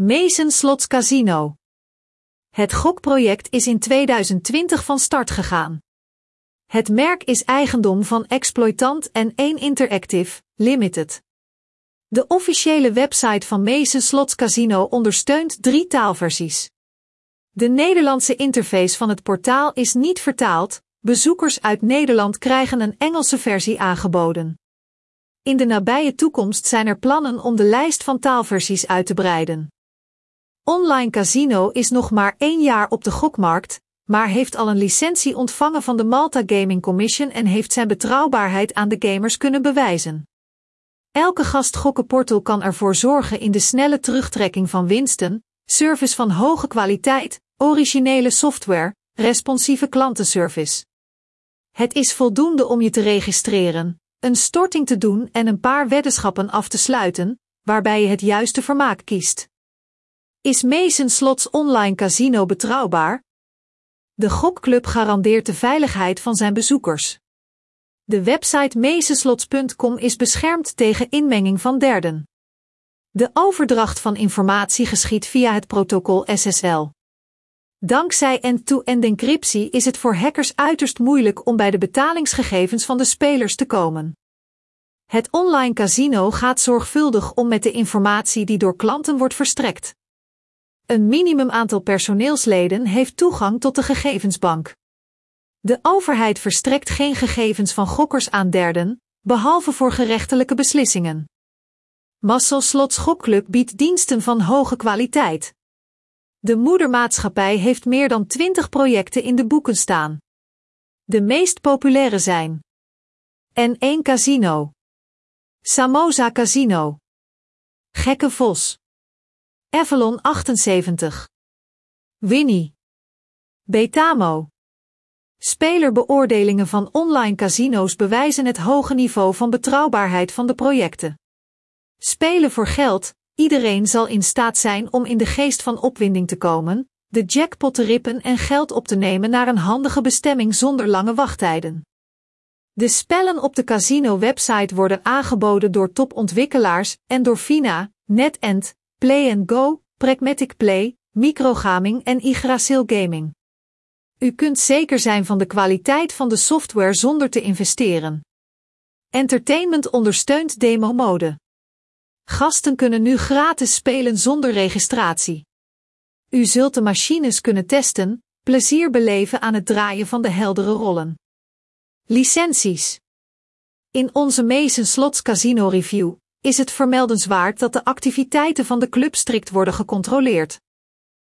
Mason Slots Casino. Het gokproject is in 2020 van start gegaan. Het merk is eigendom van Exploitant en 1 Interactive, Limited. De officiële website van Mason Slots Casino ondersteunt drie taalversies. De Nederlandse interface van het portaal is niet vertaald, bezoekers uit Nederland krijgen een Engelse versie aangeboden. In de nabije toekomst zijn er plannen om de lijst van taalversies uit te breiden. Online Casino is nog maar één jaar op de gokmarkt, maar heeft al een licentie ontvangen van de Malta Gaming Commission en heeft zijn betrouwbaarheid aan de gamers kunnen bewijzen. Elke gastgokkenportal kan ervoor zorgen in de snelle terugtrekking van winsten, service van hoge kwaliteit, originele software, responsieve klantenservice. Het is voldoende om je te registreren, een storting te doen en een paar weddenschappen af te sluiten, waarbij je het juiste vermaak kiest. Is Mason Slots online casino betrouwbaar? De gokclub garandeert de veiligheid van zijn bezoekers. De website masonslots.com is beschermd tegen inmenging van derden. De overdracht van informatie geschiet via het protocol SSL. Dankzij end-to-end encryptie is het voor hackers uiterst moeilijk om bij de betalingsgegevens van de spelers te komen. Het online casino gaat zorgvuldig om met de informatie die door klanten wordt verstrekt. Een minimum aantal personeelsleden heeft toegang tot de gegevensbank. De overheid verstrekt geen gegevens van gokkers aan derden, behalve voor gerechtelijke beslissingen. Massel Slots Gokclub biedt diensten van hoge kwaliteit. De moedermaatschappij heeft meer dan 20 projecten in de boeken staan. De meest populaire zijn N1 Casino, Samosa Casino, Gekke Vos, Avalon 78, Winnie, Betamo. Spelerbeoordelingen van online casino's bewijzen het hoge niveau van betrouwbaarheid van de projecten. Spelen voor geld, iedereen zal in staat zijn om in de geest van opwinding te komen, de jackpot te rippen en geld op te nemen naar een handige bestemming zonder lange wachttijden. De spellen op de casino-website worden aangeboden door topontwikkelaars en door Fina, NetEnt, Play Go, Pragmatic Play, Microgaming en Yggdrasil Gaming. U kunt zeker zijn van de kwaliteit van de software zonder te investeren. Entertainment ondersteunt demo mode. Gasten kunnen nu gratis spelen zonder registratie. U zult de machines kunnen testen, plezier beleven aan het draaien van de heldere rollen. Licenties. In onze Mason Slots Casino Review is het vermeldenswaard dat de activiteiten van de club strikt worden gecontroleerd.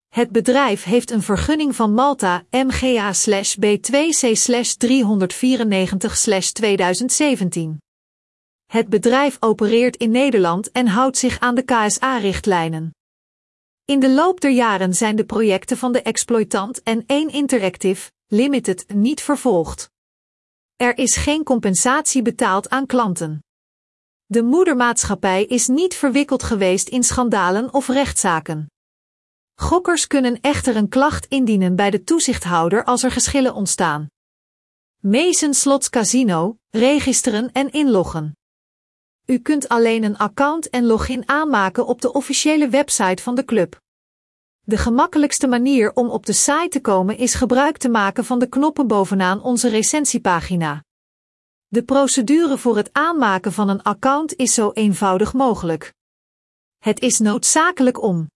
Het bedrijf heeft een vergunning van Malta MGA-B2C-394-2017. Het bedrijf opereert in Nederland en houdt zich aan de KSA-richtlijnen. In de loop der jaren zijn de projecten van de exploitant en 1 Interactive Limited niet vervolgd. Er is geen compensatie betaald aan klanten. De moedermaatschappij is niet verwikkeld geweest in schandalen of rechtszaken. Gokkers kunnen echter een klacht indienen bij de toezichthouder als er geschillen ontstaan. Mason Slots Casino, registeren en inloggen. U kunt alleen een account en login aanmaken op de officiële website van de club. De gemakkelijkste manier om op de site te komen is gebruik te maken van de knoppen bovenaan onze recensiepagina. De procedure voor het aanmaken van een account is zo eenvoudig mogelijk. Het is noodzakelijk om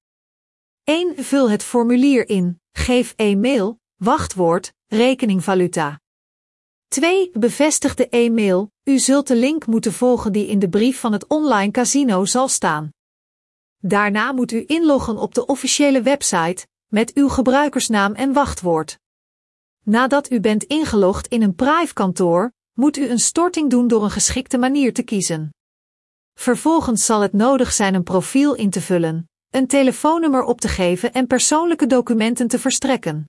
1. Vul het formulier in, geef e-mail, wachtwoord, rekeningvaluta. 2. Bevestig de e-mail, u zult de link moeten volgen die in de brief van het online casino zal staan. Daarna moet u inloggen op de officiële website, met uw gebruikersnaam en wachtwoord. Nadat u bent ingelogd in een Prive kantoor, moet u een storting doen door een geschikte manier te kiezen. Vervolgens zal het nodig zijn een profiel in te vullen, een telefoonnummer op te geven en persoonlijke documenten te verstrekken.